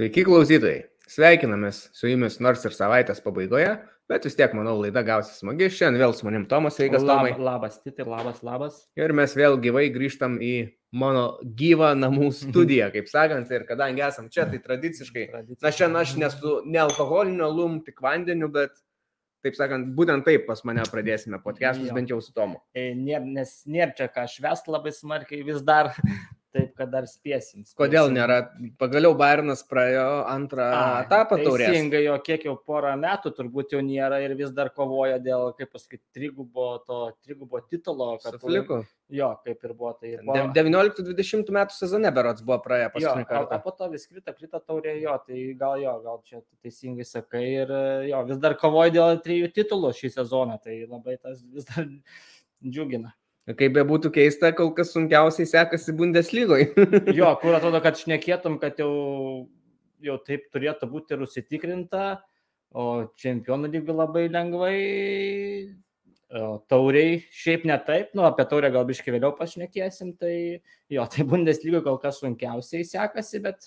Sveiki klausytojai. Sveikinamės su jumis nors ir savaitės pabaigoje, bet vis tiek, manau, laida gausis smagi. Šiandien vėl su manim Tomas, sveikas Tomai. Lab, labas, Titi, labas, labas. Ir mes vėl gyvai grįžtam į mano gyvą namų studiją, kaip sakant, ir kadangi esam čia, tai tradiciškai, Tradicija. na šiandien aš nesu ne alkoholinio lum, tik vandeniu, bet, taip sakant, būtent taip pas mane pradėsime podcastus, bent jau su Tomu. E, Nėr, nes nėra čia ką švest labai smarkiai vis dar, kad dar spėsim. spėsim. Kodėl nėra? Pagaliau Bairnas praėjo antrą A, etapą taurės. Teisingai, jo kiek jau porą metų turbūt jau nėra ir vis dar kovoja dėl, kaip pasakyti, trigubo, to trigubo titulo. Fliku. Jo, kaip ir buvo. Tai De- 19-20 metų sezone berots buvo praėję paskutinį o, o kartą. po to vis krito, krito taurė jo, tai gal jo, gal čia teisingai sakai ir jo, vis dar kovoja dėl trijų titulų šį sezoną, tai labai tas vis dar džiugina. Kaip be būtų keista, kol kas sunkiausiai sekasi Bundeslygoje. Jo, kur atrodo, kad šnekėtum, kad jau, jau taip turėtų būti ir užsitikrinta, o čempionų lygių labai lengvai, o tauriai šiaip ne taip, nu apie taurę gal biškai vėliau pašnekėsim, tai jo, tai Bundeslygoje kol kas sunkiausiai sekasi, bet,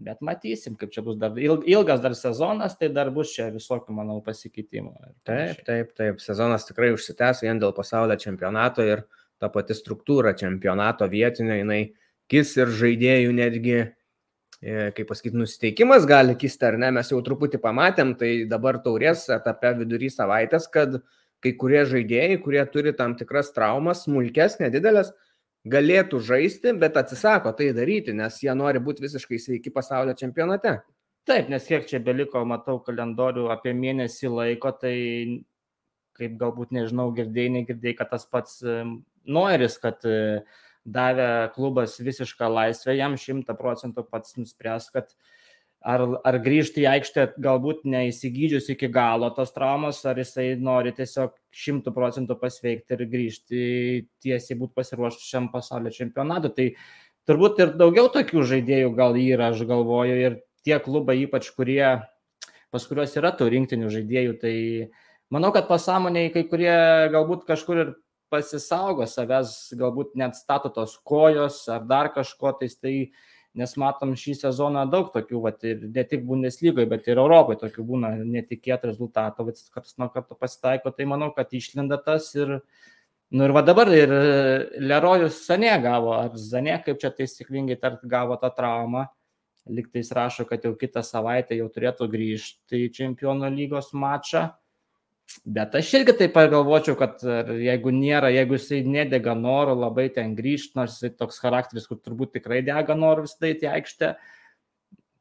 bet matysim, kaip čia bus dar il- ilgas dar sezonas, tai dar bus čia visokių, manau, pasikeitimų. Taip, taip, taip. Sezonas tikrai užsitęs vien dėl pasaulio čempionato ir ta pati struktūra čempionato vietinio, jinai kis ir žaidėjų netgi, e, kaip pasakyti, nusiteikimas gali kisti ar ne. Mes jau truputį pamatėm, tai dabar taurės etape vidury savaitės, kad kai kurie žaidėjai, kurie turi tam tikras traumas, smulkes, nedidelės, galėtų žaisti, bet atsisako tai daryti, nes jie nori būti visiškai sveiki pasaulio čempionate. Taip, nes kiek čia beliko, matau kalendorių apie mėnesį laiko, tai kaip galbūt nežinau, girdėjai, negirdėjai, kad tas pats em, Noiris, kad e, davė klubas visišką laisvę, jam šimta procentų pats nuspręs, kad ar, ar grįžti į aikštę galbūt neįsigydžius iki galo tos traumos, ar jisai nori tiesiog šimtų procentų pasveikti ir grįžti tiesiai būti pasiruošęs šiam pasaulio čempionatui. Tai turbūt ir daugiau tokių žaidėjų gal yra, aš galvoju, ir tie klubai, ypač kurie, pas kuriuos yra tų rinktinių žaidėjų, tai manau, kad pasąmoniai kai kurie galbūt kažkur ir pasisaugo savęs, galbūt net stato tos kojos ar dar kažko tais, tai nes matom šį sezoną daug tokių, vat, ir ne tik Bundeslygoje, bet ir Europoje tokių būna netikėtų rezultatų, vat, karts nuo karto pasitaiko, tai manau, kad išlenda tas ir Nu ir va dabar ir Lerojus Sanė gavo, ar Zanė, kaip čia taisyklingai tart, gavo tą traumą. Liktais rašo, kad jau kitą savaitę jau turėtų grįžti į Čempionų lygos mačą. Bet aš irgi taip pagalvočiau, kad jeigu nėra, jeigu jisai nedega noro labai ten grįžti, nors jisai toks charakteris, kur turbūt tikrai dega noro visai į aikštę,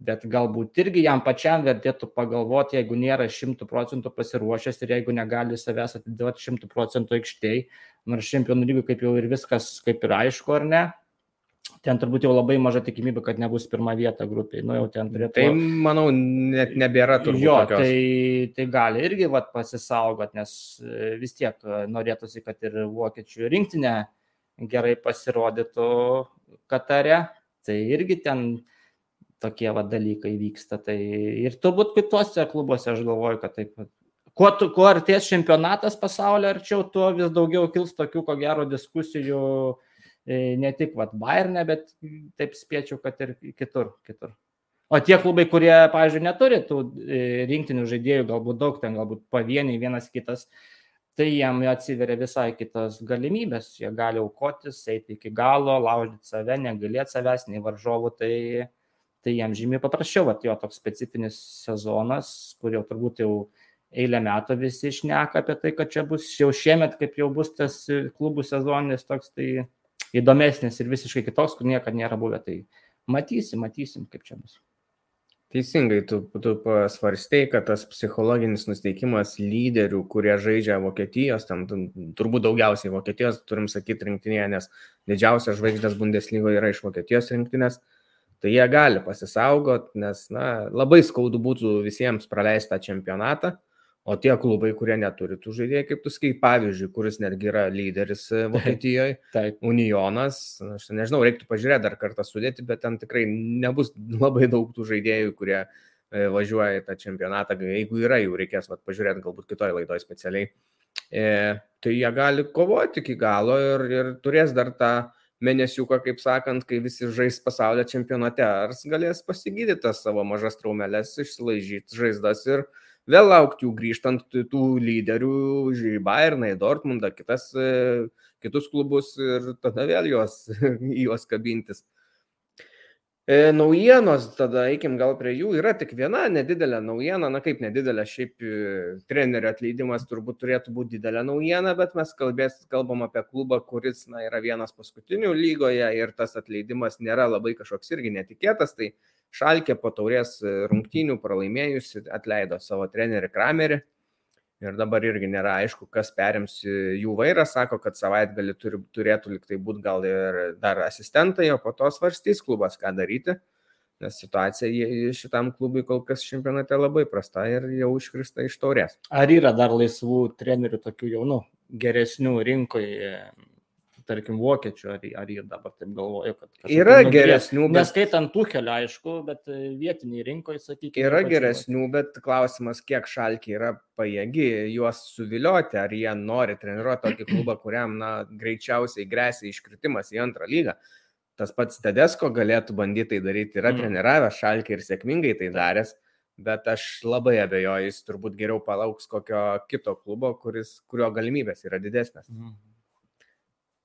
bet galbūt irgi jam pačiam vertėtų pagalvoti, jeigu nėra šimtų procentų pasiruošęs ir jeigu negali savęs atiduoti šimtų procentų aikštėj, nors čempionų lygų kaip jau ir viskas kaip ir aišku, ar ne, ten turbūt jau labai maža tikimybė, kad nebus pirma vieta grupiai, nu turėtų. Tai manau, net nebėra turbūt. Jo, tokios. tai, tai gali irgi vat, pasisaugot, nes e, vis tiek e, norėtųsi, kad ir vokiečių rinktinė gerai pasirodytų Katare. Tai irgi ten tokie va, dalykai vyksta. Tai ir turbūt kitose klubuose aš galvoju, kad taip. Kuo, tu- kuo artės čempionatas pasaulio arčiau, tuo vis daugiau kils tokių, ko gero, diskusijų ne tik vat, Bayerne, bet taip spėčiau, kad ir kitur. kitur. O tie klubai, kurie, pavyzdžiui, neturi tų e, rinktinių žaidėjų, galbūt daug ten, galbūt pavieniai vienas kitas, tai jam atsiveria visai kitos galimybės. Jie gali aukotis, eiti iki galo, laužyti save, negalėti savęs, nei varžovų, tai, tai jam žymiai paprasčiau, at jo toks specifinis sezonas, kur jau turbūt jau eilę metų visi išneka apie tai, kad čia bus jau šiemet, kaip jau bus tas e, klubų sezoninis toks, tai įdomesnis ir visiškai kitoks, kur niekada nėra buvę. Tai matysim, matysim, kaip čia bus. Teisingai, tu, tu pasvarstei, kad tas psichologinis nusteikimas lyderių, kurie žaidžia Vokietijos, tam tu- turbūt daugiausiai Vokietijos, turim sakyti rinktinėje, nes didžiausias žvaigždės Bundeslygoje yra iš Vokietijos rinktinės, tai jie gali pasisaugot, nes na, labai skaudu būtų visiems praleisti tą čempionatą, o tie klubai, kurie neturi tų žaidėjų, kaip tu skai, pavyzdžiui, kuris netgi yra lyderis e, Vokietijoje. Unionas, aš nežinau, reiktų pažiūrėti dar kartą sudėti, bet ten tikrai nebus labai daug tų žaidėjų, kurie e, važiuoja į tą čempionatą. Jeigu yra, jų reikės vat, pažiūrėti galbūt kitoje laidoje specialiai. E, tai jie gali kovoti iki galo ir, ir turės dar tą mėnesiuką, kaip sakant, kai visi žais pasaulio čempionate, ar galės pasigydyti tas savo mažas traumelės, išsilaižyti žaizdas ir vėl laukti jų grįžtant tų lyderių, į Bayerną, į Dortmundą, kitas, e, kitus klubus ir tada vėl juos, juos kabintis. E, naujienos, tada eikim gal prie jų, yra tik viena nedidelė naujiena, na kaip nedidelė, šiaip e, trenerio atleidimas turbūt turėtų būti didelė naujiena, bet mes kalbės, kalbam apie klubą, kuris na, yra vienas paskutinių lygoje ir tas atleidimas nėra labai kažkoks irgi netikėtas, tai Šalkė po taurės rungtynių pralaimėjusi atleido savo trenerį Kramerį ir dabar irgi nėra aišku, kas perims jų vairą, sako, kad savaitgalį turi, turėtų liktai būti gal ir dar asistentai, o po to svarstys klubas, ką daryti, nes situacija šitam klubui kol kas čempionate labai prasta ir jau iškrista iš taurės. Ar yra dar laisvų trenerių tokių jaunų, geresnių rinkoje tarkim, vokiečių, ar, ar jie dabar taip galvoja, kad... Yra geresnių, bet... Neskaitant tų kelių, aišku, bet e, vietiniai rinkoje, sakykime. Yra geresnių, bet klausimas, kiek šalkiai yra pajėgi juos suvilioti, ar jie nori treniruoti tokį klubą, kuriam, na, greičiausiai grėsia iškritimas į antrą lygą. Tas pats Tedesko galėtų bandyti tai daryti, yra mm. treniravęs šalkiai ir sėkmingai tai daręs bet aš labai abejoju, jis turbūt geriau palauks kokio kito klubo, kuris, kurio galimybės yra didesnės. Mhm.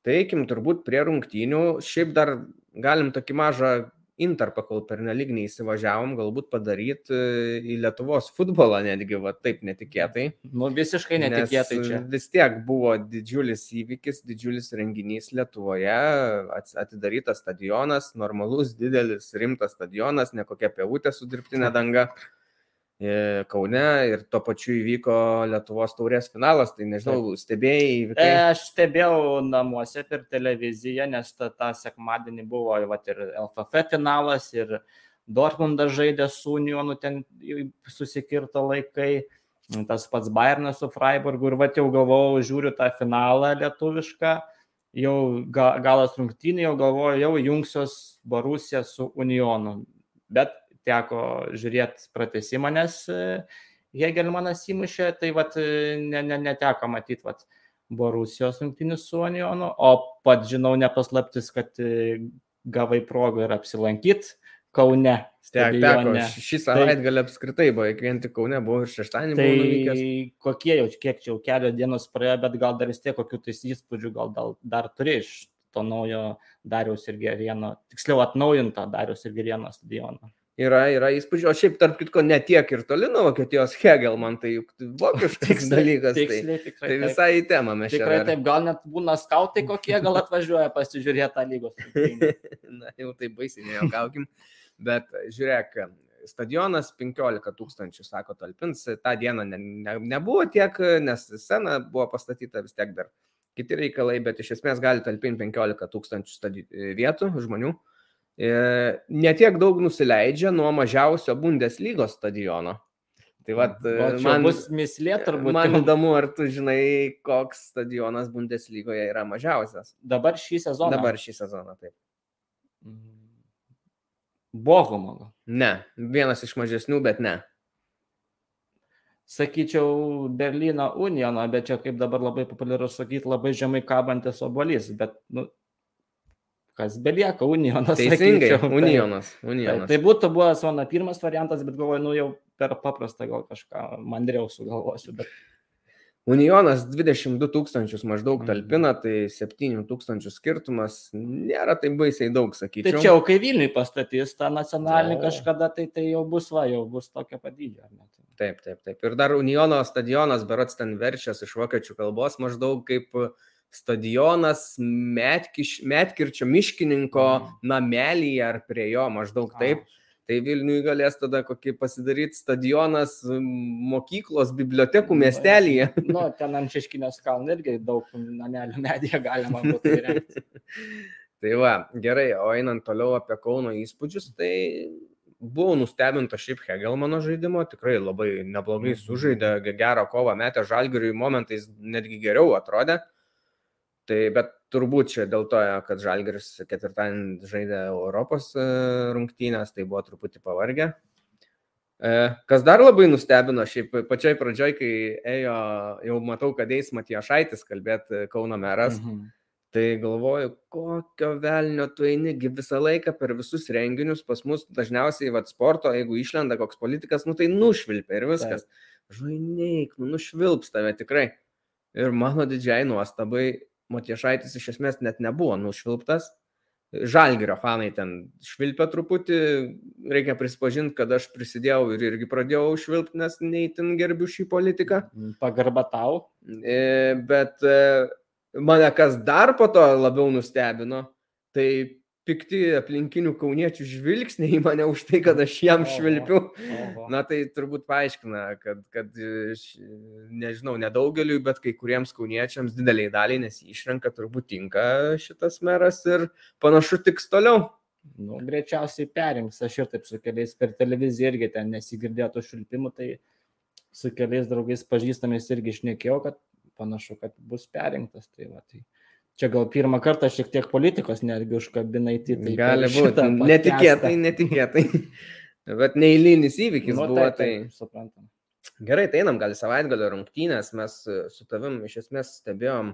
Tai eikim turbūt prie rungtynių. Šiaip dar galim tokį mažą intarpą, kol per nelik neįsivažiavom, galbūt padaryti e, į Lietuvos futbolą netgi, va taip netikėtai. Nu, visiškai netikėtai čia. Vis tiek buvo didžiulis įvykis, didžiulis renginys Lietuvoje, atidarytas stadionas, normalus, didelis, rimtas stadionas, ne kokia pievutė su dirbtinė danga. Kaune ir tuo pačiu įvyko Lietuvos taurės finalas, tai nežinau, stebėjai įvykiai. E, aš stebėjau namuose per televiziją, nes tą, tą sekmadienį buvo vat, ir LFF finalas, ir Dortmundas žaidė su Unionu, ten susikirto laikai, tas pats Bayernas su Freiburgu ir va jau galvojau, žiūriu tą finalą lietuvišką, jau galas rungtynė, jau galvoju, jau jungsiuos Barusija su Unionu. Bet teko žiūrėti pratesimą, nes e, Hegelmanas įmušė, tai vat, e, ne, ne, neteko matyti vat, Borusijos rungtynius su Onionu, o pat žinau nepaslaptis, kad e, gavai progą ir apsilankyti Kaune. Tiek, teko, šį tai, gal apskritai buvo, vien tik Kaune buvo ir šeštadienį. Tai nuvykęs. kokie jau, kiek čia jau kelios dienos praėjo, bet gal dar vis tiek kokių tais įspūdžių gal dar, dar turi iš to naujo Dariaus ir Gerieno, tiksliau atnaujinto Dariaus ir Gerieno stadiono. Yra, yra įspūdžių, o šiaip tarp kitko ne tiek ir toli nuo Vokietijos Hegel, man tai juk vokiškas dalykas. Tai tiksliai, tai, tikrai, tai visai į temą mes čia. Tikrai čia taip, gal net būna skautai kokie, gal atvažiuoja pasižiūrėti tą lygos. Na, jau tai baisiai nejaukaukim, bet žiūrėk, stadionas 15 tūkstančių, sako, talpins, tą dieną ne, ne, nebuvo tiek, nes scena buvo pastatyta vis tiek dar kiti reikalai, bet iš esmės gali talpinti 15 tūkstančių vietų žmonių. E, netiek daug nusileidžia nuo mažiausio Bundeslygos stadiono. Tai vat, man bus mislė turbūt. Man įdomu, ar tu žinai, koks stadionas Bundeslygoje yra mažiausias. Dabar šį sezoną. Dabar šį sezoną, taip. Bohumo. Ne, vienas iš mažesnių, bet ne. Sakyčiau, Berlyno Uniono, bet čia kaip dabar labai populiaru sakyti, labai žemai kabantis obolys, bet nu, kas belieka, Unionas. Teisingai, sakyčiau, Unionas. Tai, unionas. Tai, tai būtų buvęs mano pirmas variantas, bet galvoju, nu jau per paprastą gal kažką mandriau sugalvosiu. Bet... Unionas 22 tūkstančius maždaug mhm. talpina, tai 7 tūkstančių skirtumas nėra taip baisiai daug, sakyčiau. Tačiau, kai Vilniui pastatys tą nacionalinį o... kažkada, tai tai jau bus, va, jau bus tokia padydžia. Taip, taip, taip. Ir dar Uniono stadionas, berots ten verčias iš vokiečių kalbos maždaug kaip uh, stadionas Metkiš, Metkirčio miškininko mm. namelyje ar prie jo maždaug taip. Tai Vilniui galės tada kokį pasidaryti stadionas mokyklos, bibliotekų miestelėje. Nu, ten ant Šeškinės kalno irgi daug namelių medyje galima būtų įrengti. tai va, gerai, o einant toliau apie Kauno įspūdžius, tai buvau nustebinta šiaip Hegelmano žaidimo, tikrai labai neblogai mhm. sužaidė, gerą kovą metė žalgiriui, momentais netgi geriau atrodė. Tai bet turbūt čia dėl to, kad Žalgiris ketvirtadienį žaidė Europos e, rungtynės, tai buvo truputį pavargę. E, kas dar labai nustebino, šiaip pačioj pradžioj, kai ėjo, jau matau, kad eis Matijošaitis kalbėti Kauno meras, mhm. Tai galvoju, kokio velnio tu einigi visą laiką per visus renginius, pas mus dažniausiai, vad, sporto, jeigu išlenda koks politikas, nu tai nušvilpia ir viskas. Žvainiai, nu nušvilps tave tikrai. Ir mano didžiai nuostabai, Matiešaitis iš esmės net nebuvo nušvilptas, Žalgirio fanai ten švilpia truputį, reikia prisipažinti, kad aš prisidėjau ir irgi pradėjau švilpti, nes neįtin gerbiu šį politiką. Pagarba tau. E, bet e, mane kas dar po to labiau nustebino, tai pikti aplinkinių kauniečių žvilgsniai į mane už tai, kad aš jam švilpiu. Na tai turbūt paaiškina, kad, kad nežinau, nedaugeliu, bet kai kuriems kauniečiams dideliai daliai, nes išrenka turbūt tinka šitas meras ir panašu tiks toliau. Nu, greičiausiai perinks, aš ir taip su keliais per televiziją irgi ten nesigirdėjo tų švilpimų, tai su keliais draugais pažįstamais irgi išnekėjau, kad panašu, kad bus perinktas. Tai va, tai Čia gal pirmą kartą šiek tiek politikos netgi užkabinai. Tai Gali būti. Netikėtai, netikėtai. Bet neįlynis įvykis nu, buvo. Tai, tai suprantam. Gerai, tai einam gal savaitgalio rungtynės. Mes su tavim iš esmės stebėjom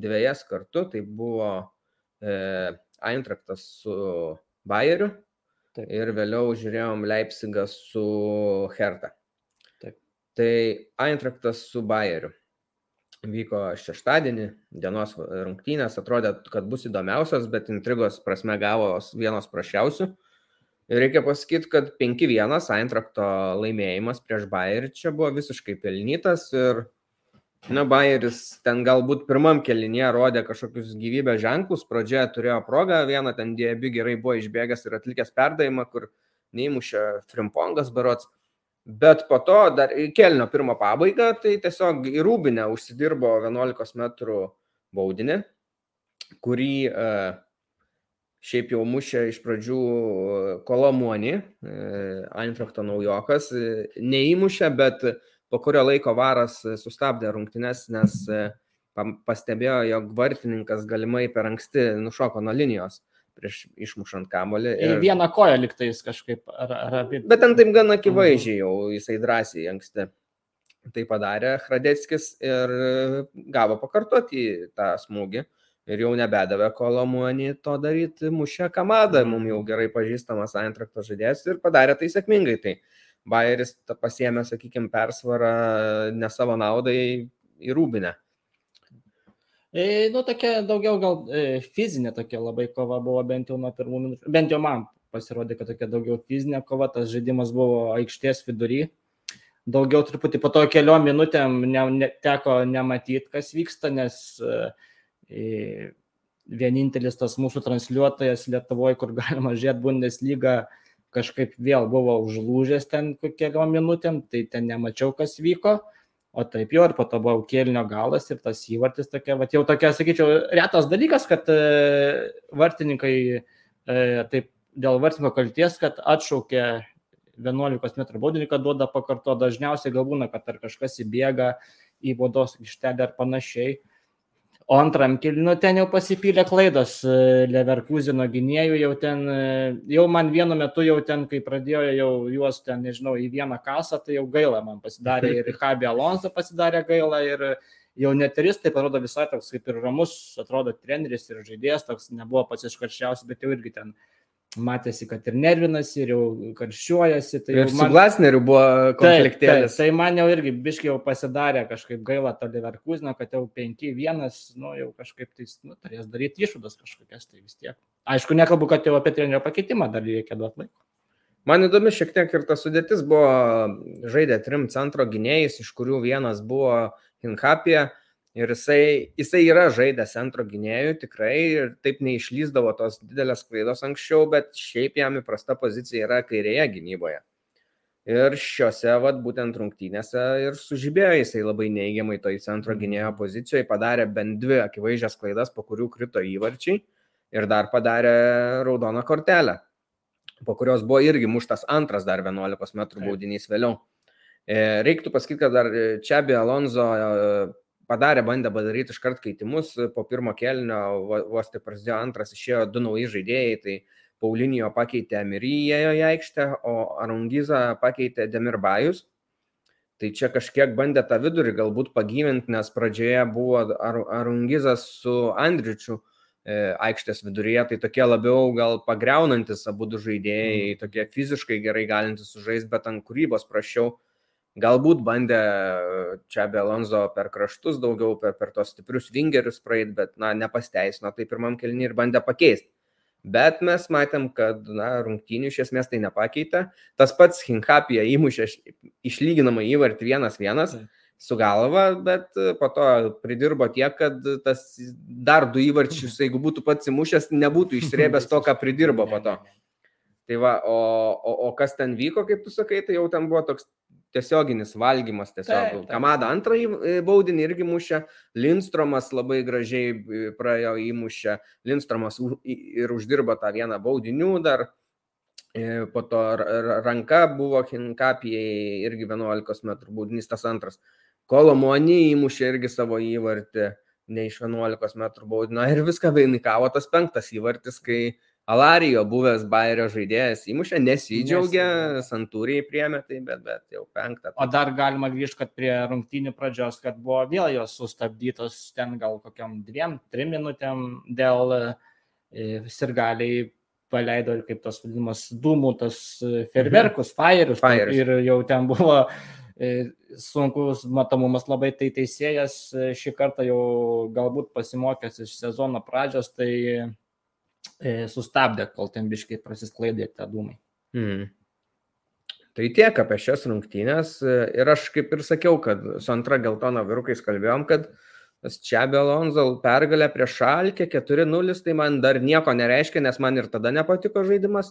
dviejas kartu. Tai buvo e, Eintraktas su Bayeriu. Taip. Ir vėliau žiūrėjom Leipzigą su Hertha. Taip. Tai Eintraktas su Bayeriu vyko šeštadienį, dienos rungtynės, atrodė, kad bus įdomiausios, bet intrigos prasme gavo vienos prašiausių. Ir reikia pasakyti, kad 5-1 Eintrakto laimėjimas prieš Bayerį čia buvo visiškai pelnytas ir, na, Bayeris ten galbūt pirmam kelinėje rodė kažkokius gyvybės ženklus, pradžioje turėjo progą, vieną ten diebi gerai buvo išbėgęs ir atlikęs perdavimą, kur neįmušė Frimpongas berots. Bet po to dar į kelnio pirmą pabaigą, tai tiesiog į rūbinę užsidirbo 11 metrų baudinį, kurį e, šiaip jau mušė iš pradžių Kolomuoni, e, Eintrachto naujokas, e, neįmušė, bet po kurio laiko varas sustabdė rungtynes, nes pastebėjo, jog vartininkas galimai per anksti nušoko nuo linijos prieš išmušant kamolį. Ir vieną koją liktais kažkaip. Ar, ar apie... Bet ten taip gan akivaizdžiai jau jisai drąsiai anksti tai padarė Hradeckis ir gavo pakartoti tą smūgį. Ir jau nebedavė Kolomuonį to daryti, mušė Kamadą, mums jau gerai pažįstamas Eintrakto žaidėjas ir padarė tai sėkmingai. Tai Bayeris pasiemė, sakykime, persvarą ne savo naudai į Rūbinę. E, nu, tokia daugiau gal e, fizinė tokia labai kova buvo bent jau nuo pirmų minučių. Bent jau man pasirodė, kad tokia daugiau fizinė kova, tas žaidimas buvo aikštės vidury. Daugiau truputį po to keliom minutėm ne, ne, teko nematyti, kas vyksta, nes e, vienintelis tas mūsų transliuotojas Lietuvoje, kur galima žiūrėti Bundesliga, kažkaip vėl buvo užlūžęs ten keliom minutėm, tai ten nemačiau, kas vyko. O taip jau ir po to buvo kėlinio galas ir tas įvartis tokia, va jau tokia, sakyčiau, retas dalykas, kad e, vartininkai e, taip dėl vartininko kalties, kad atšaukė 11 m baudinį, kad duoda pakarto, dažniausiai galbūt, kad ar kažkas įbėga į bodos aikštelę ar panašiai. O antram kilinu ten jau pasipylė klaidos e, Leverkusino gynėjų, jau ten, e, jau man vienu metu jau ten, kai pradėjo jau juos ten, nežinau, į vieną kasą, tai jau gaila man pasidarė ir Habi Alonso pasidarė gaila ir jau neteris, tai parodo visai toks kaip ir ramus, atrodo treneris ir žaidėjas, toks nebuvo pats iškarščiausias, bet jau irgi ten matėsi, kad ir nervinasi, ir jau karščiuojasi. Tai ir man... su Glasneriu buvo konfliktėlis. Tai, tai man jau irgi biškiai jau pasidarė kažkaip gaila to Leverkusino, kad jau 5-1, nu jau kažkaip tai, nu, turės daryti išvadas kažkokias, tai vis tiek. Aišku, nekalbu, kad jau apie trenerio pakeitimą dar reikia duoti laiko. Man įdomi šiek tiek ir ta sudėtis buvo, žaidė trim centro gynėjais, iš kurių vienas buvo Hinkapija, Ir jisai, jisai yra žaidęs centro gynėjų tikrai ir taip neišlyzdavo tos didelės klaidos anksčiau, bet šiaip jam įprasta pozicija yra kairėje gynyboje. Ir šiuose, vat, būtent rungtynėse ir sužibėjo jisai labai neigiamai toj centro gynėjo pozicijoje, padarė bent dvi akivaizdžias klaidas, po kurių krito įvarčiai ir dar padarė raudoną kortelę, po kurios buvo irgi muštas antras dar 11 m baudinys vėliau. E, reiktų pasakyti, kad dar Čiabi Alonso padarė, bandė padaryti iškart keitimus, po pirmo kelnio vos tik prasidėjo antras, išėjo du nauji žaidėjai, tai Paulinijo pakeitė Amiryje į aikštę, o Arungiza pakeitė Demirbajus. Tai čia kažkiek bandė tą vidurį galbūt pagyvinti, nes pradžioje buvo Ar Arungizas su Andričiu aikštės viduryje, tai tokie labiau gal pagreunantis abu du žaidėjai, mm. tokie fiziškai gerai galintys sužaisti, bet ant kūrybos prašiau. Galbūt bandė čia Belonzo per kraštus daugiau, per, per tos stiprius vingerius praeit, bet, na, nepasteisino, tai pirmam kelniui ir bandė pakeisti. Bet mes matėm, kad na, rungtynių iš esmės tai nepakeitė. Tas pats Hinkapija įmušė išlyginamą įvartį vienas vienas su galva, bet po to pridirbo tiek, kad tas dar du įvarčius, jeigu būtų pats įmušęs, nebūtų išsrėbęs to, ką pridirbo po to. Tai va, o, o, o kas ten vyko, kaip tu sakai, tai jau ten buvo toks tiesioginis valgymas. Tiesiog. Taip, taip. Kamada antrąjį e, baudinį irgi mušė, Lindstromas labai gražiai e, praėjo įmušę, Lindstromas ir uždirbo tą vieną baudinių dar. E, po to ranka buvo Hinkapijai irgi 11 m baudinys, tas antras. Kolomonį įmušė irgi savo įvartį, ne iš 11 m baudinio. Ir viską vainikavo tas penktas įvartis, kai Alarijo buvęs Bairio žaidėjas įmušė, nesidžiaugia, santūriai priemė tai, bet, bet jau penktą. O dar galima grįžti, kad prie rungtynių pradžios, kad buvo vėl jos sustabdytos ten gal kokiam dviem, trim minutėm dėl e, sirgaliai paleido kaip tos vadinamas dūmų, tas e, ferverkus, mhm. fires. Ir jau ten buvo e, sunkus matomumas labai, tai teisėjas šį kartą jau galbūt pasimokęs iš sezono pradžios, tai E, sustabdė, kol ten biškai prasisklaidė tie dūmai. Hmm. Tai tiek apie šias rungtynės. Ir aš kaip ir sakiau, kad su antra geltona vyrukais kalbėjom, kad čia Belonzal pergalė prieš Šalkę 4-0, tai man dar nieko nereiškia, nes man ir tada nepatiko žaidimas.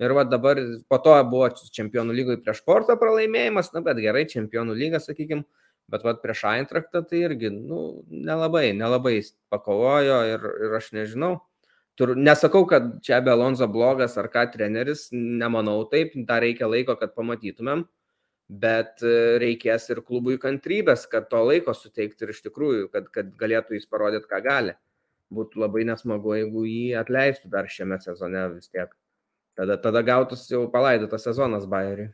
Ir va dabar po to buvo čempionų lygoje prieš sportą pralaimėjimas, na bet gerai, čempionų lyga, sakykime, bet va prieš Eintraktą tai irgi, nu, nelabai, nelabai pakovojo ir, ir aš nežinau. Tur, nesakau, kad čia be Alonso blogas ar ką treneris, nemanau taip, dar reikia laiko, kad pamatytumėm, bet e, reikės ir klubui kantrybės, kad to laiko suteikti ir iš tikrųjų, kad, kad galėtų jis parodyti, ką gali. Būtų labai nesmagu, jeigu jį atleistų dar šiame sezone vis tiek. Tada, tada gautus jau palaidotas sezonas Bayeriui.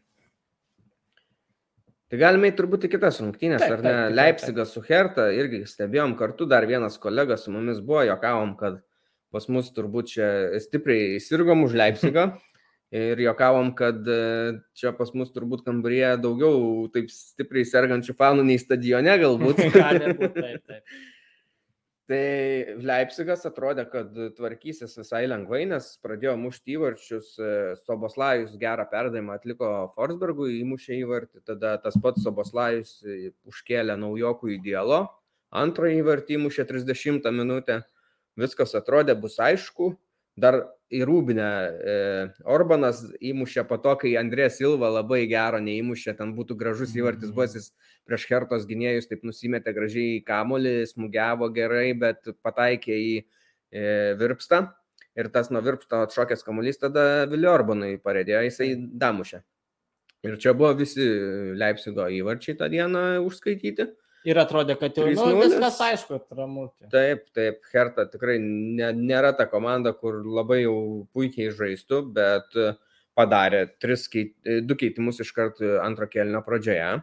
Tai galime turbūt į kitas rungtynės, taip, ar ne? Leipzigas su Herta irgi stebėjom kartu, dar vienas kolega su mumis buvo, jokavom, kad pas mus turbūt čia stipriai sirgom už Leipzigą ir jokavom, kad e, čia pas mus turbūt kambaryje daugiau taip stipriai sergančių fanų nei stadione galbūt. Būt, taip, taip. Tai Leipzigas atrodė, kad tvarkysis visai lengvai, nes pradėjo mušti įvarčius, e, Soboslajus gerą perdavimą atliko Forsbergui, įmušė įvartį, tada tas pats Soboslajus užkėlė naujokų į dialo, antrąjį įvartį įmušė 30 minutę viskas atrodė bus aišku. Dar į Rūbinę e, Orbanas įmušė po to, kai Andrės Silva labai gero neįmušė, ten būtų gražus įvartis, buvo jis prieš Hertos gynėjus, taip nusimetė gražiai į kamolį, smūgiavo gerai, bet pataikė į e, virpstą. Ir tas nuo virpsto atšokęs kamuolys tada Vilio Orbanui paredėjo, jisai damušė. Ir čia buvo visi Leipzigo įvarčiai tą dieną užskaityti. Ir atrodė, kad jau nu, viskas aišku, tramutė. Taip, taip, Herta tikrai ne, nėra ta komanda, kur labai jau puikiai žaistų, bet padarė tris, keit, du keitimus iš karto antro kelnio pradžioje.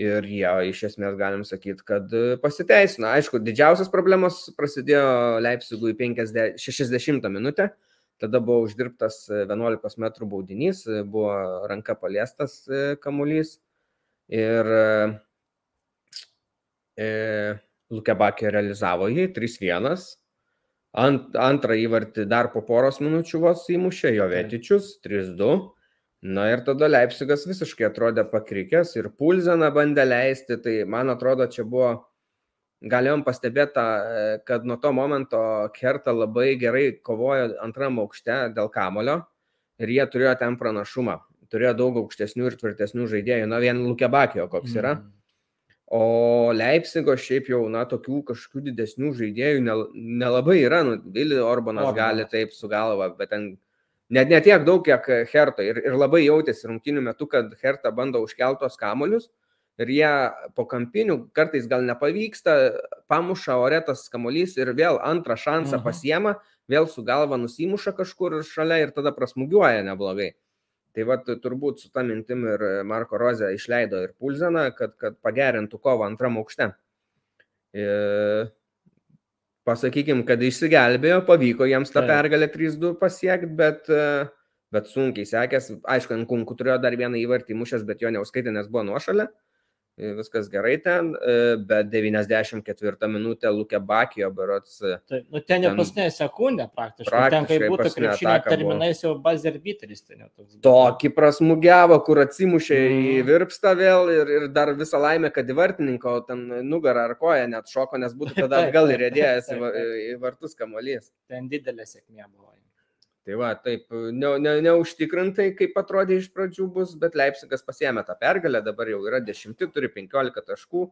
Ir jie iš esmės galim sakyti, kad pasiteisino. Aišku, didžiausias problemas prasidėjo Leipzigui 50, 60 minutę. Tada buvo uždirbtas 11 m baudinys, buvo ranka paliestas kamuolys. Ir E, Lukebakė realizavo jį 3-1. Ant, antrą įvartį dar po poros minučių vos įmušė jo Vetičius 3-2. Na ir tada Leipzigas visiškai atrodė pakrikęs ir Pulzeną bandė leisti, tai man atrodo, čia buvo, galėjom pastebėti, kad nuo to momento Kerta labai gerai kovojo antram aukšte dėl kamulio ir jie turėjo ten pranašumą, turėjo daug aukštesnių ir tvirtesnių žaidėjų, na vien Lukebakio koks yra. Mm. O Leipzigo šiaip jau, na, tokių kažkokių didesnių žaidėjų nelabai yra. Nu, Vili Orbanas Orbanas. gali taip su galva, bet ten net netiek daug, kiek Herta. Ir, ir labai jautėsi rungtinių metų, kad Herta bando užkeltos kamolius ir jie po kampinių kartais gal nepavyksta, pamuša oretas kamolys ir vėl antrą šansą mhm. pasiema, vėl su galva nusimuša kažkur šalia ir tada prasmugiuoja neblogai. Tai va turbūt su tą mintim ir Marko Rozė išleido ir Pulzeną, kad, kad pagerintų kovą antram aukšte. Ir, pasakykim, kad išsigelbėjo, pavyko jiems tą pergalę 3-2 pasiekti, bet, e, bet sunkiai sekės. Aišku, Nkunku turėjo dar vieną įvartį mušęs, bet jo neuskaitė, nes buvo nuošalė. E, Viskas gerai ten, e, bet 94 minutę Lukė Bakijo, berots, e, Tai, nu, ten jau paskutinė sekundė praktiškai. Praktiškai ten, kai būtų krepšinio terminais, jau buzzer beateris ten jau toks. tokį prasmugiavo, kur atsimušė į Mhm. virpstą vėl ir, ir dar visą laimę, kad į vartininko ten nugarą ar koją net šoko, nes būtų tada taip, va- taip. į vartus kamuolys. Ten didelė sėkmė buvo. Tai va, taip, ne, ne, neužtikrintai, kaip atrodė iš pradžių bus, bet Leipzigas pasiemė tą pergalę, dabar jau yra dešimti, turi 15 taškų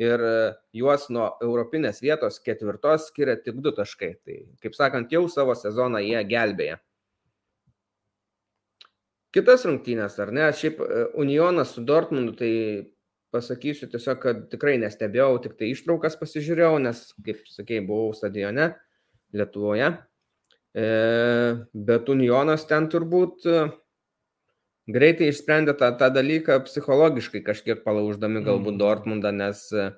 ir e, juos nuo europinės vietos ketvirtos skiria tik 2 taškai. Tai, kaip sakant, jau savo sezoną jie gelbėja. Kitas rungtynės, ar ne? Šiaip e, Unionas su Dortmundu, tai pasakysiu tiesiog, kad tikrai nestebėjau, tik tai ištraukas pasižiūrėjau, nes, kaip sakėjai, buvau stadione Lietuvoje. E, bet Unionas ten turbūt e, greitai išsprendė tą, tą dalyką psichologiškai kažkiek palauždami galbūt Mm. Dortmundą, nes e,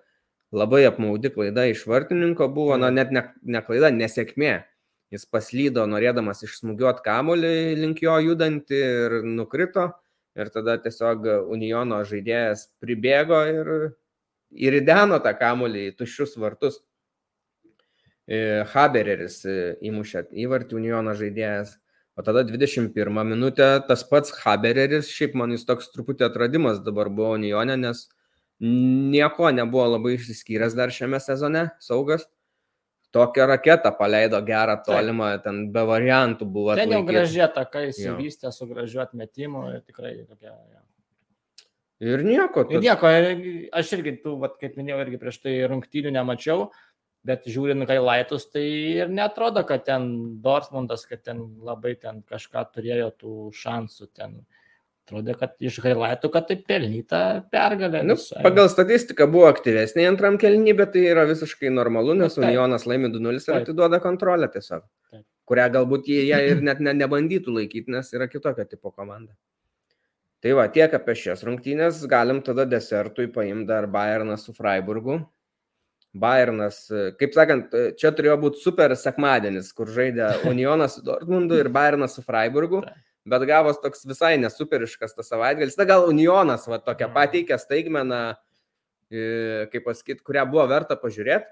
labai apmaudi klaida iš vartininko buvo, na net ne, ne klaida, nesėkmė. Jis paslydo norėdamas išsmugiuoti kamolį link jo judantį ir nukrito. Ir tada tiesiog Uniono žaidėjas pribėgo ir įrideno tą kamolį į tuščius vartus. Habereris e, įmušė įvartį Uniono žaidėjas. O tada 21 minutę tas pats Habereris, šiaip man jis toks truputį atradimas dabar buvo Unione, nes nieko nebuvo labai išsiskyręs dar šiame sezone, saugas. Tokią raketą paleido gerą tolimą, ten be variantų buvo. Ten jau gražiai takai Jo. įsivystė su gražiu atmetimu ir tikrai tokia. Ja. Ir nieko. Ir nieko, aš irgi, tų, vat, kaip minėjau, irgi prieš tai rungtynių nemačiau, bet žiūrint Kailaitus, tai ir netrodo, kad ten Dortmundas, kad ten labai ten kažką turėjo tų šansų. Ten atrodė, kad iš Kailaitų, kad tai pelnyta pergalė. Nu, visai. pagal statistiką buvo aktyvesnė antram kelnybė, bet tai yra visiškai normalu, nes Nu, taip. Unionas laimi 2-0 ir atiduoda kontrolę tiesiog. Taip. Kurią galbūt jie, jie ir net ne, nebandytų laikyti, nes yra kitokio tipo komanda. Tai va, tiek apie šias rungtynės. Galim tada desertui paimti dar Bayerną su Freiburgu. Bayernas, e, kaip sakant, e, čia turėjo būti super sekmadienis, kur žaidė Unionas su Dortmundu ir Bayernas su Freiburgu. Bet gavos toks visai nesuperiškas tas savaitgalis. Na gal Unionas va, tokią Mhm. pateikė staigmeną, e, kaip pasakyti, kurią buvo verta pažiūrėti.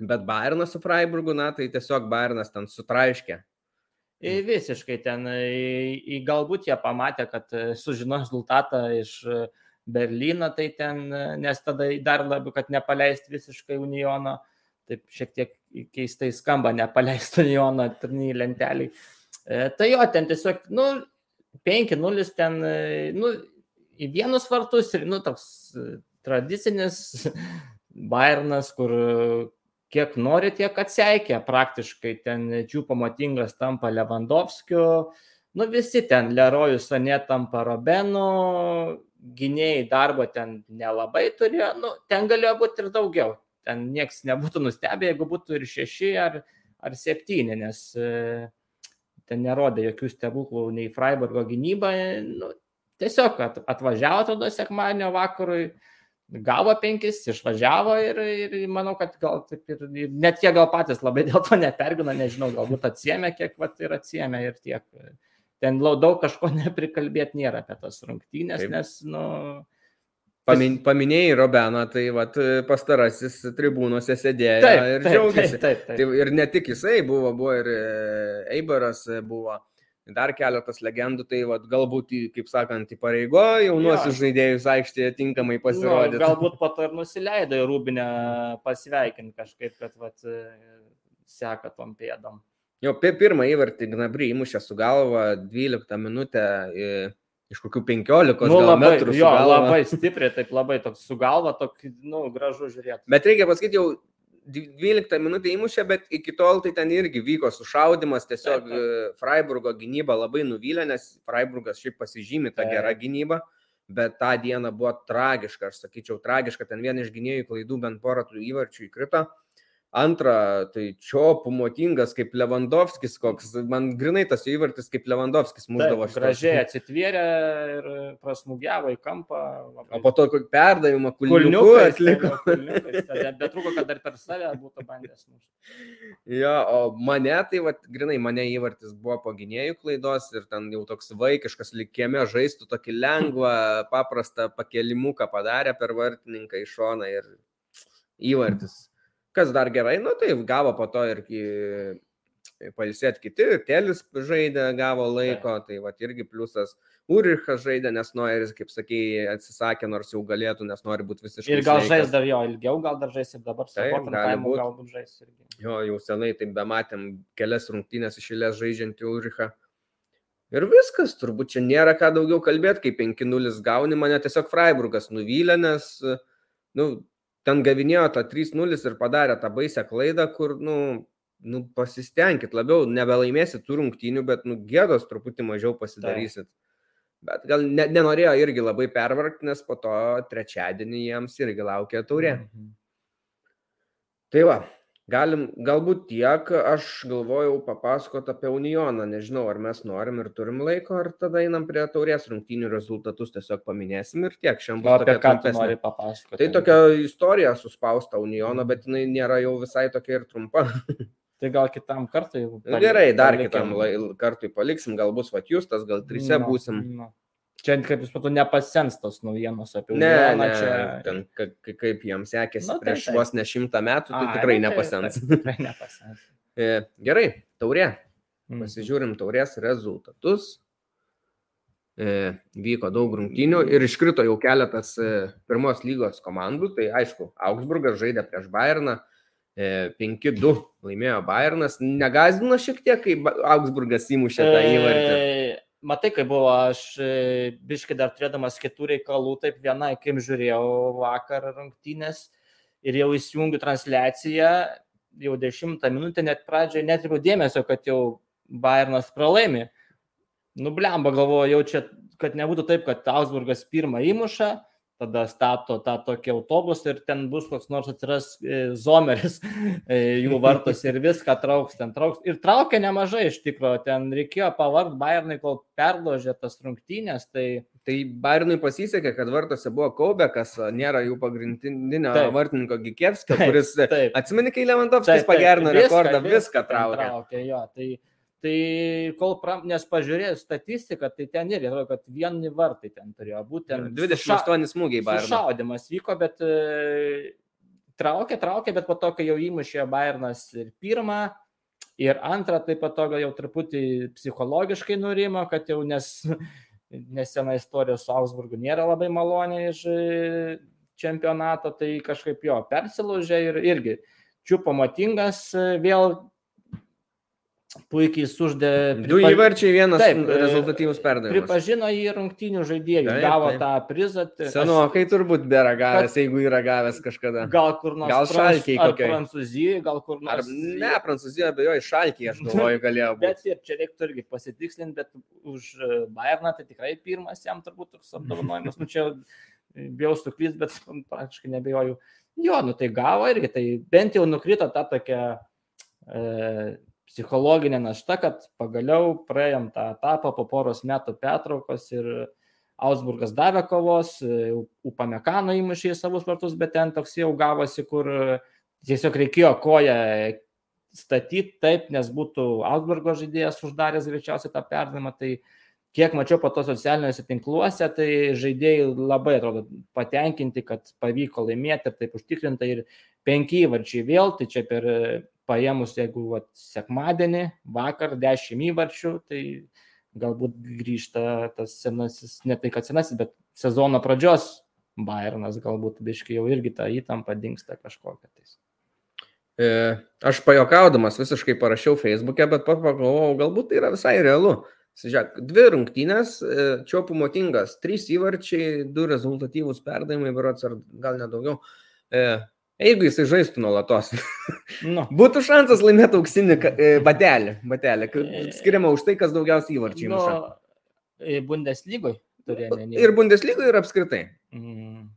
Bet Bayernas su Freiburgu, na tai tiesiog Bayernas ten sutraiškė. Visiškai ten, į, į galbūt jie pamatė, kad sužino rezultatą iš e, Berlyno, tai ten, e, nes tada dar labiau, kad nepaleisti visiškai Uniono, taip šiek tiek keistai skamba, nepaleisti Uniono turnyj lenteliai. E, tai jo, ten tiesiog, nu, 5-0 ten, e, nu, į vienus vartus ir, nu, toks e, tradicinis Bayernas, kur kiek nori, tiek atseikia. Praktiškai ten čiūpo matingas tampa Lewandowskiu, nu visi ten Lerojus Sanė tampa Robenu, gynėjai darbo ten nelabai turėjo, nu ten galėjo būti ir daugiau. Ten niekas nebūtų nustebę, jeigu būtų ir šeši ar, ar septyni, nes e, ten nerodė jokių stebuklų nei Freiburgo gynyba. Nu, tiesiog at, atvažiavo tada sekmadienio vakarui, gavo penkis, išvažiavo ir, ir manau, kad gal taip ir, ir net jie gal patys labai dėl to nepergina, nežinau, galbūt atsiemė, kiek vat ir atsiemė ir tiek. Ten daug kažko neprikalbėti nėra apie tas rungtynės, Taip. nes, nu, Pamin, paminėjai Robeną, tai vat, pastarasis tribūnose sėdėjo ir džiaugiasi. Taip, taip, taip. Tai ir ne tik jisai buvo, buvo ir e, Eibaras e, buvo, dar keletas legendų, tai vat, galbūt, kaip sakant, įpareigo jaunuosius Jo. žaidėjus aikštėje tinkamai Nu, pasirodyti. galbūt po to ir nusileido į Rūbinę pasveikinti kažkaip, kad vat, e, seka tom pėdom. Jau pirmą įvartį Gnabry įmušė su galva 12 minutę iš kokių 15 Nu, labai, metrų. jo, labai stipriai, taip labai toks su galva, tokį, nu, gražu žiūrėti. Bet reikia pasakyti, jau 12 minutę įmušė, bet iki tol tai ten irgi vyko sušaudimas, tiesiog Taip, taip. e, Freiburgo gynyba labai nuvylė, nes Freiburgas šiaip pasižymė tą Taip. gerą gynybą, bet tą dieną buvo tragiška, aš sakyčiau, tragiška, ten viena iš gynėjų klaidų bent porą tų įvarčių įkrito. Antra, tai čiopų motingas kaip Lewandowskis, koks, man grinai tas įvartis kaip Lewandowskis muždavo. Taip, gražiai atsitvėrė ir prasmugiavo į kampą. Labai... O po to perdavimą Kulniukas, atliko. taip, kulniukas. Tada Betruko, kad dar per save būtų bandęs mušti. Jo, o mane tai, va, grinai, mane įvartis buvo po gynėjų klaidos ir ten jau toks vaikiškas likėme žaistų tokį lengvą, paprastą pakelimuką padarė per vartininką į šoną ir įvartis. Kas dar gerai, nu tai gavo po to ir palsėt kiti, Telis žaidė, gavo laiko, tai va irgi pliusas. Urichas žaidė, nes Noeris, kaip sakėjai, atsisakė, nors jau galėtų, nes nori būti visiškai. Ir gal žais dar jo ilgiau, gal dar žais ir dabar su būt. galbūt žais irgi. Jo, jau senai taip bematėm kelias rungtynės išėlės žaidžiantį Ulrichą. Ir viskas, turbūt čia nėra ką daugiau kalbėti, kai 5-0 gauni, mane tiesiog Freiburgas nuvylė, nes, nu, ten gavinėjo tą 3-0 ir padarė tą baisę klaidą, kur, nu, nu pasistengkit labiau, nebelaimėsit tų rungtynių, bet, nu, gėdos truputį mažiau pasidarysit. Bet gal ne, nenorėjo irgi labai pervargti, nes po to trečiadienį jiems irgi laukia taurė. Mhm. Tai va, galim, galbūt tiek, aš galvojau papasakoti apie Unioną, nežinau, ar mes norim ir turim laiko, ar tada einam prie taurės rungtynių rezultatus, tiesiog paminėsim ir tiek, šiandien bus apie ką tu nori papasakoti? Tai tokia istorija suspausta Uniono, bet jinai nėra jau visai tokia ir trumpa. Tai gal kitam kartui. jau pali- Gerai, dar palikim. kitam lai- kartui paliksim, gal bus vat justas, gal trise Nu, būsim. nu. Čia, kaip jūs patu, nepasens tos naujienos apie Ne, Unioną, ne, čia... ten ka- ka- kaip jiems sekėsi Nu, tai prieš taip. vos ne šimtą metų, tai Ai, tikrai nu, nepasens. tai- Tikrai nepasens. E, Gerai, taurė. Mhm. Pasižiūrim taurės rezultatus. E, vyko daug rungtynių ir iškrito jau keletas e, pirmos lygos komandų. Tai aišku, Augsburgas žaidė prieš Bayerną. E, 5-2 laimėjo Bayernas. Negazdino šiek tiek, kai Augsburgas įmušė tą įvartį. Matai, kai buvo, aš e, biškai dar turėdamas kitų reikalų, taip vienai, kaip žiūrėjau vakar rungtynės ir jau įsijungiu transliaciją, jau dešimtą minutę net pradžioje netriu dėmesio, kad jau Bayernas pralaimi. Nublemba galvoju, jau čia, kad nebūtų taip, kad Augsburgas pirmą įmuša, tada stato tą tokį autobusą ir ten bus koks nors atsiras e, zomeris e, jų vartos ir viską trauks, ten trauks. Ir traukia nemažai iš tikrųjų, ten reikėjo pavart Bayernai, kol perložė tas rungtynės, tai Tai Bayernui pasisekė, kad vartose buvo Kaubekas, nėra jų pagrindinio Taip. vartininko Gikevskio, Taip, kuris taip. Atsimeni, kai Lewandowskis pagerino rekordą, viską ten traukė. traukė. Jo, tai, tai kol, pra, nes pažiūrėjus statistiką, tai ten irgi atrodo, kad vieni vartai ten turėjo būti. ten 28 smūgiai Bayernui. Sušaudimas vyko, bet e, traukė, traukė, bet po to, kai jau įmušė Bayernas ir pirmą, ir antrą, tai po to jau truputį psichologiškai nurimo, kad jau nes, nes sena istorija su Augsburgu nėra labai malonė iš e, čempionato, tai kažkaip jo persilaužė ir irgi čiupo matingas e, vėl puikiai suždė. Du pripa- įvarčiai, vienas Taip, e, rezultatyvus perdavimas. Pripažino jį rungtynių žaidėjų, Taip, gavo taip. tą prizą. tai aš- Senokai turbūt bėra gavęs, jeigu yra gavęs kažkada. Gal kur nors Gal Pranc- Šalkėj ar kokioj. Prancūzijoje, gal kur Ar nors. ne, Prancūzijoje abejoju, šalkiai, aš galvoju, galėjo Bet būti. ir čia reiktų irgi pasitikslinti, bet už e, Bayerną tai tikrai pirmas jam turbūt toks apdovanojimas. Nu čia e, bijau suklysti, bet praktiškai nebejoju. Jo, nu tai gavo irgi, tai bent jau nukrito ta tokia e, psichologinė našta, kad pagaliau praėjom tą etapą po poros metų pertraukos ir Augsburgas davė kovos, Upamekano įmušė į savus vartus, bet ten toks jau gavosi, kur tiesiog reikėjo koją statyti taip, nes būtų Augsburgo žaidėjas uždaręs greičiausiai tą perdavimą. Tai kiek mačiau po to socialiniuose tinkluose, tai žaidėjai labai atrodo patenkinti, kad pavyko laimėti ir taip užtikrintai. Ir penki įvarčiai vėl, tai čia per paėmus, jeigu vat, sekmadienį, vakar dešimt įvarčių, tai galbūt grįžta tas senasis, ne tai kad senasis, bet sezono pradžios Bayernas galbūt biškai jau irgi tą įtampą dinksta kažkokią. tais. E, Aš pajokaudamas visiškai parašiau Facebook'e, bet pagalvojau, galbūt tai yra visai realu. Žiūrėk, dvi rungtynės, e, čiopų motingas, trys įvarčiai, du rezultatyvūs perdavimai, berots ar gal nedaugiau. E, Jeigu jisai žaistų nuolatos, Nu, būtų šansas laimėti auksinį e, batelį, batelį E, skiriama už tai, kas daugiausiai įvarčių nu, įmuša. Bundeslygoj turėjome. Ir Bundeslygoje, ir apskritai. Mm.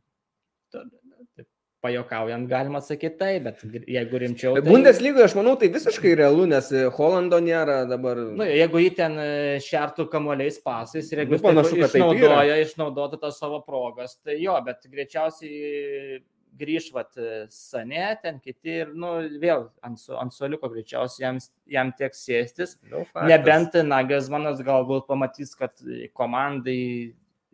Ta- taip. pajokaujant galima sakyti taip, bet jeigu rimčiau. Tai... Bundeslygoje aš manau tai visiškai realu, nes e, Holando nėra dabar. Nu, jeigu jį ten e, šertų kamuoliais pasais ir jeigu nu, panašu, kad išnaudoja, išnaudotų tas savo progas, tai jo, bet greičiausiai grįž vat Sanė, ten kiti ir, nu, vėl ant, ant soliuko greičiausiai jam, jam tiek sėstis. No, Nebent Nagelsmanas galbūt pamatys, kad komandai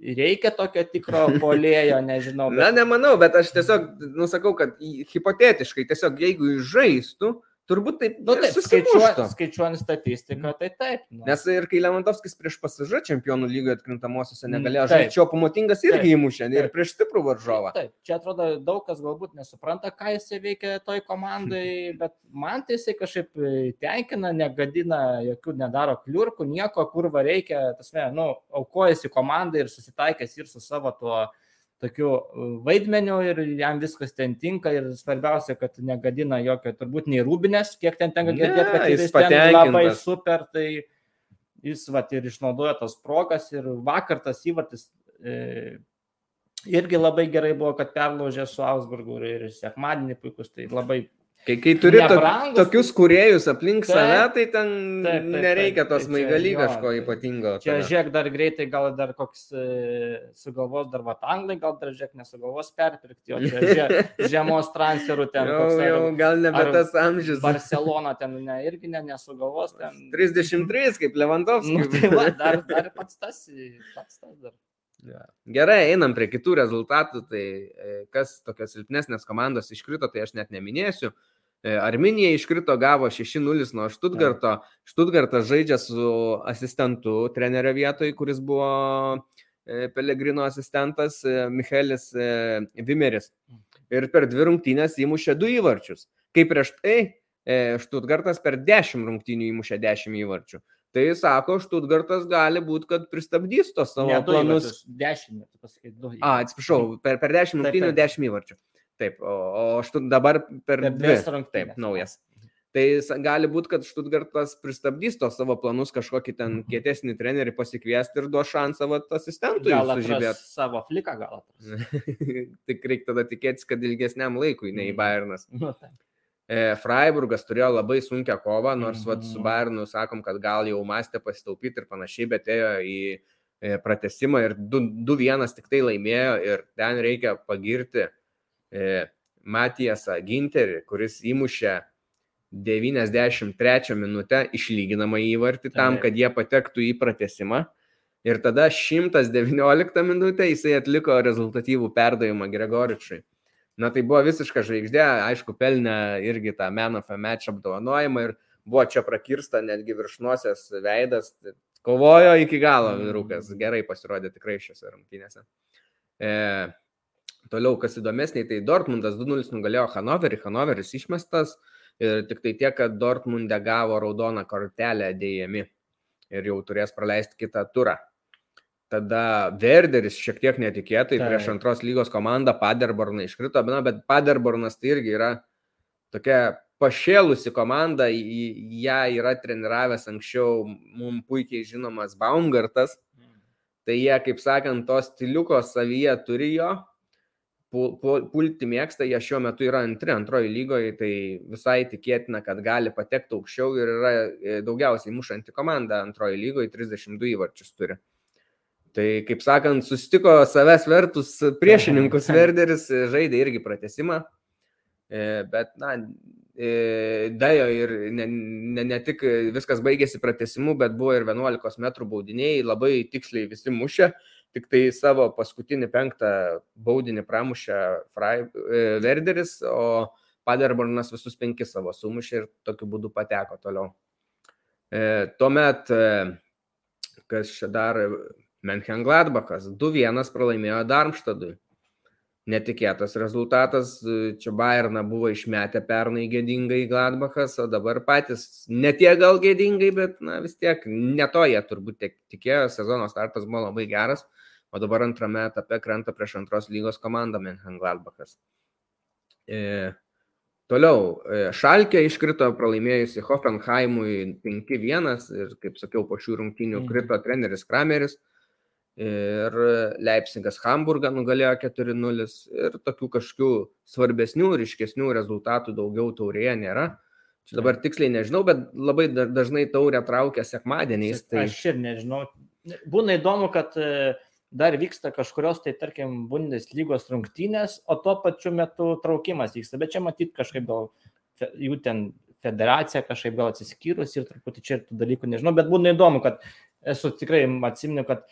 reikia tokio tikro polėjo, nežinau. Bet... Na, nemanau, bet aš tiesiog, nusakau, kad hipotetiškai, tiesiog jeigu žaistų, Turbūt taip, nu, taip skaičiuojant, skaičiuojant statistiką, tai taip. Nu. Nes ir kai Lewandowskis prieš pasižą čempionų lygoje atkrintamosiose negalėjo žaisti, o pamotingas irgi įmušė ir prieš stiprų varžovą. Taip, čia atrodo daug kas galbūt nesupranta, ką jisai veikia toj komandai, bet man tai jisai kažkaip tenkina, negadina, jokių nedaro kliurkų, nieko, kur va reikia, tas, ne, nu, aukojasi komandai ir susitaikęs ir su savo tuo tokiu e, vaidmeniu ir jam viskas ten tinka ir svarbiausia, kad negadina jokio, turbūt nei rūbinės, kiek ten tenka girdėti, kad jis ten labai super, tai jis vat, ir išnaudoja tas progas ir vakar tas įvartis e, irgi labai gerai buvo, kad perlaužė su Augsburgu ir, ir sekmadienį puikus, tai labai Kai, kai turi nebrangus, tokius kuriejus aplink taip, save, tai ten taip, taip, nereikia tos maigaly kažko ypatingo. Čia tada. žiūrėk dar greitai, gal dar koks e, sugalvos dar vatanglai, gal dar žiūrėk nesugalvos perpirkti, o čia žie, žiemos transferų ten. Jau, koks, ar, jau gal nebe tas amžius. Barcelona ten ne, irgi ne, nesugalvos. Ten... 33 kaip Lewandowski. Nu, tai va, dar, dar pats tas, pats tas dar. Gerai, einam prie kitų rezultatų. Tai e, kas tokios silpnesnės komandos iškrito, tai aš net neminėsiu. E, Arminija iškrito, gavo 6-0 nuo Štutgarto. Štutgartas žaidžia su asistentu trenerio vietoj, kuris buvo e, Pelegrino asistentas e, Michelis Vimeris. Ir per dvi rungtynės įmušė du įvarčius. Kaip prieš tai Štutgartas per 10 rungtynių įmušė 10 įvarčių. Tai sako, Štutgartas gali būti, kad pristabdys tos savo ne, planus. 10, pasakyti, 2. A, atsiprašau, per, per 10 rungtynių 10 įvarčių. Taip, o, o štu, dabar per, dvi. Taip, naujas. Tai gali būti, kad Štutgartas pristabdys tos savo planus kažkokį ten mhm. kietesnį trenerį pasikviesti ir duos šansą vat, asistentui sužibėti. Savo fliką gal. Tik reikia tada tikėtis, kad ilgesniam laikui, nei mhm. Bayernas. Nu, e, Freiburgas turėjo labai sunkę kovą, nors vat, su mhm. Bayernu sakom, kad gal jau mąstė pasitaupyti ir panašiai, bet ėjo į e, pratesimą ir 2-1 tik tai laimėjo ir ten reikia pagirti Matijasą Ginterį, kuris įmušė 93 minutę išlyginamą įvartį tam, kad jie patektų į pratesimą. Ir tada 119 minutę jisai atliko rezultatyvų perdavimą Gregoričiui. Na tai buvo visiška žvaigždė, aišku, pelnė irgi tą a Match apdovanojimą ir buvo čia prakirsta netgi viršnosios veidas. Kovojo iki galo vyrukas, gerai pasirodė tikrai šiose rungtynėse. E, Toliau, kas įdomesnė, tai Dortmundas 2-0 nugalėjo Hanoverį, Hanoveris išmestas ir tik tai tiek, kad Dortmunde gavo raudoną kortelę dėjami ir jau turės praleisti kitą turą. Tada Verderis šiek tiek netikėtai tai. prieš antros lygos komandą Paderborną iškrito, bet Paderbornas tai irgi yra tokia pašėlusi komanda, ją yra treniravęs anksčiau mums puikiai žinomas Baumgartas. Mm. Tai jie, kaip sakant, to stiliuko savyje turi jo, pulti mėgsta, jie šiuo metu yra antri, antroji lygoje, tai visai tikėtina, kad gali patekti aukščiau ir yra e, daugiausiai mušanti komanda antroji lygoje, 32 įvarčius turi. Tai, kaip sakant, susitiko savęs vertus priešininkus Verderis, e, žaidė irgi pratesimą, e, bet, na, dajo ir ne, ne, ne tik viskas baigėsi pratesimu, bet buvo ir 11 m baudiniai, labai tiksliai visi mušė tik tai savo paskutinį penktą baudinį pramušė Frai, e, Verderis, o Paderbornas visus penkis savo sumušė ir tokiu būdu pateko toliau. E, tuomet, e, kas čia dar, Menchengladbachas 2-1 pralaimėjo Darmštadui. Netikėtas rezultatas, čia Bayerną buvo išmetę pernai gėdingai Gladbachas, o dabar patys netie gal gėdingai, bet na, vis tiek neto jie turbūt tikėjo, sezono startas buvo labai geras o dabar antrame etape krenta prieš antros lygos komandą Menchengladbachas. E, toliau, e, Šalkė iškrito pralaimėjusi Hoffenheimui 5-1 ir, kaip sakiau, po šių rungtynių mhm. krito treneris Krameris. ir Leipzigas Hamburgą nugalėjo 4-0 ir tokių kažkokių svarbesnių, ryškesnių rezultatų daugiau taurėje nėra. Čia dabar tiksliai nežinau, bet labai dažnai taurė traukia sekmadieniais. Tai... Aš ir nežinau. Būna įdomu, kad e, dar vyksta kažkurios, tai tarkim, Bundeslygos rungtynės, o tuo pačiu metu traukimas vyksta. Bet čia matyt kažkaip gal jų ten federacija kažkaip gal atsiskyrus ir truputį čia ir tų dalykų nežinau, bet būna įdomu, kad esu tikrai atsimenu, kad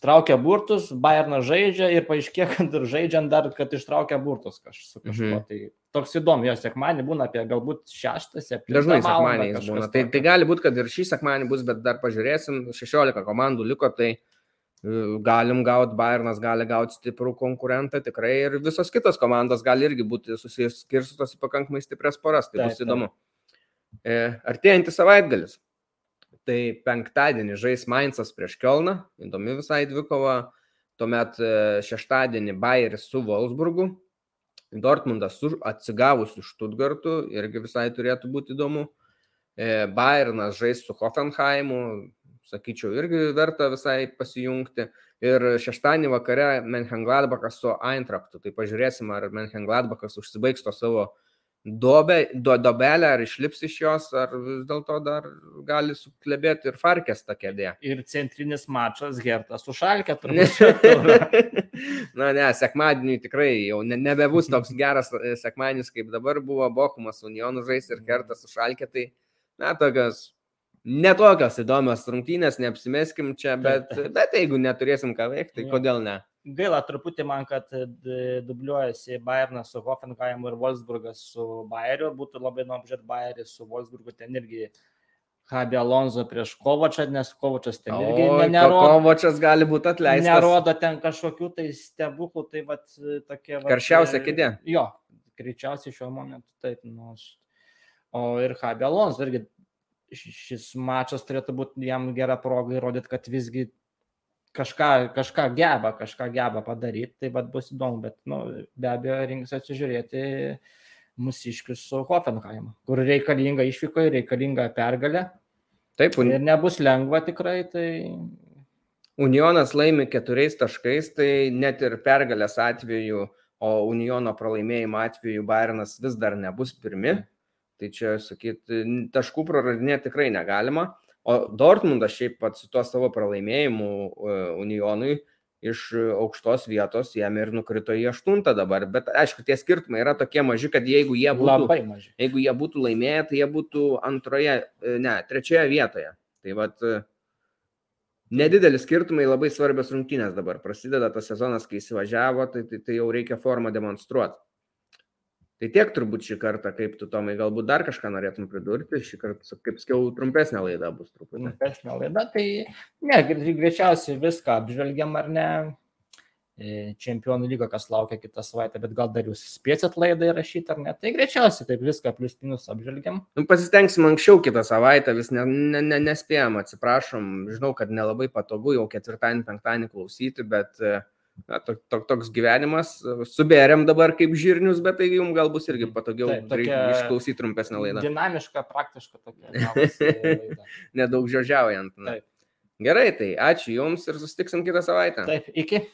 traukia burtus, Bayernas žaidžia ir paaiškėjo, kad ir žaidžiant dar, kad ištraukia burtus kaž, su kažkuo. Mhm. Tai toks įdomu, jo sekmanį būna apie galbūt šeštą, septintą. Dažnai sekmanį būna. Tai, tai gali būti, kad ir šį sekmanį bus, bet dar pažiūrėsim, 16 komandų liko, tai galim gauti, Bayernas gali gauti stiprų konkurentą tikrai ir visos kitos komandos gali irgi būti susiskirstytos į pakankamai stiprias poras, tai taip, bus įdomu. E, artėjantis savaitgalis. Tai penktadienį žais Mainzas prieš Kelną, įdomi visai dvikova. Tuomet e, šeštadienį Bayeris su Wolfsburgu, Dortmundas su atsigavusiu Štutgartu, irgi visai turėtų būti įdomu. E, Bayernas žais su Hoffenheimu, sakyčiau, irgi verta visai pasijungti. Ir šeštadienį vakare Menhengladbachas su Eintraktu. Tai pažiūrėsim, ar Menhengladbachas užsibaigs to savo duobę, do, dobelę, ar išlips iš jos, ar vis dėlto dar gali suklebėti ir Farkės ta kėdė. Ir centrinis mačas Gertas užšalkė turbūt. Na ne, sekmadienį tikrai jau ne, nebebus toks geras e, sekmadienis, kaip dabar buvo Bochumas Unionų žais ir Gertas užšalkė, tai na tokios netokios įdomios rungtynės, neapsimeskim čia, bet, bet jeigu neturėsim ką veikti, tai kodėl ne? Gaila truputį man, kad e, dubliuojasi Bayernas su Hoffenheimu ir Wolfsburgas su Bayeriu. Būtų labai įdomu žiūrėti Bayerį su Wolfsburgu. Ten irgi Habi Alonso prieš Kovačą, nes Kovačas ten irgi o, nerodo. Kovačas gali būti atleistas. Nerodo ten kažkokių tai stebuklų, tai va tokie. Vat, Karščiausia kėdė. Jo, greičiausiai šiuo momentu taip. Nu, o ir Habi Alonso irgi šis mačas turėtų būti jam gera proga įrodyti, kad visgi kažką, kažką geba, kažką geba padaryti, tai vad bus įdomu, bet nu, be abejo rinks atsižiūrėti mūsiškius su Hoffenheimu, kur reikalinga išvyko ir reikalinga pergalė. Taip, un... ir nebus lengva tikrai, tai Unionas laimi keturiais taškais, tai net ir pergalės atveju, o Uniono pralaimėjimo atveju Bayernas vis dar nebus pirmi. Tai čia, sakyti, taškų praradinėti tikrai negalima. O Dortmundas šiaip pats su tuo savo pralaimėjimu e, Unionui iš aukštos vietos jam ir nukrito į aštuntą dabar. Bet aišku, tie skirtumai yra tokie maži, kad jeigu jie būtų, jeigu jie būtų laimėję, tai jie būtų antroje, e, ne, trečioje vietoje. Tai vad, e, nedideli skirtumai, labai svarbios rungtynės dabar. Prasideda tas sezonas, kai įsivažiavo, tai, tai, tai jau reikia formą demonstruoti. Tai tiek turbūt šį kartą, kaip tu, Tomai, galbūt dar kažką norėtum pridurti. Šį kartą, kaip skiau, trumpesnė laida bus truputį. Trumpesnė laida, tai ne, greičiausiai viską apžvelgiam ar ne. E, čempionų lyga, kas laukia kitą savaitę, bet gal dar jūs spėsit laidą įrašyti ar ne. Tai greičiausiai taip viską plius minus apžvelgiam. Nu, pasistengsim anksčiau kitą savaitę, vis ne, ne, ne, nespėjom, atsiprašom. Žinau, kad nelabai patogu jau ketvirtadienį, penktadienį klausyti, bet uh, na, to, to, toks gyvenimas, subėrėm dabar kaip žirnius, bet tai jums gal bus irgi patogiau Taip, išklausyti trumpesnę laidą. Dinamiška, praktiška tokia. Nedaug žiožiaujant. Taip. Gerai, tai ačiū Jums ir susitiksim kitą savaitę. Taip, iki.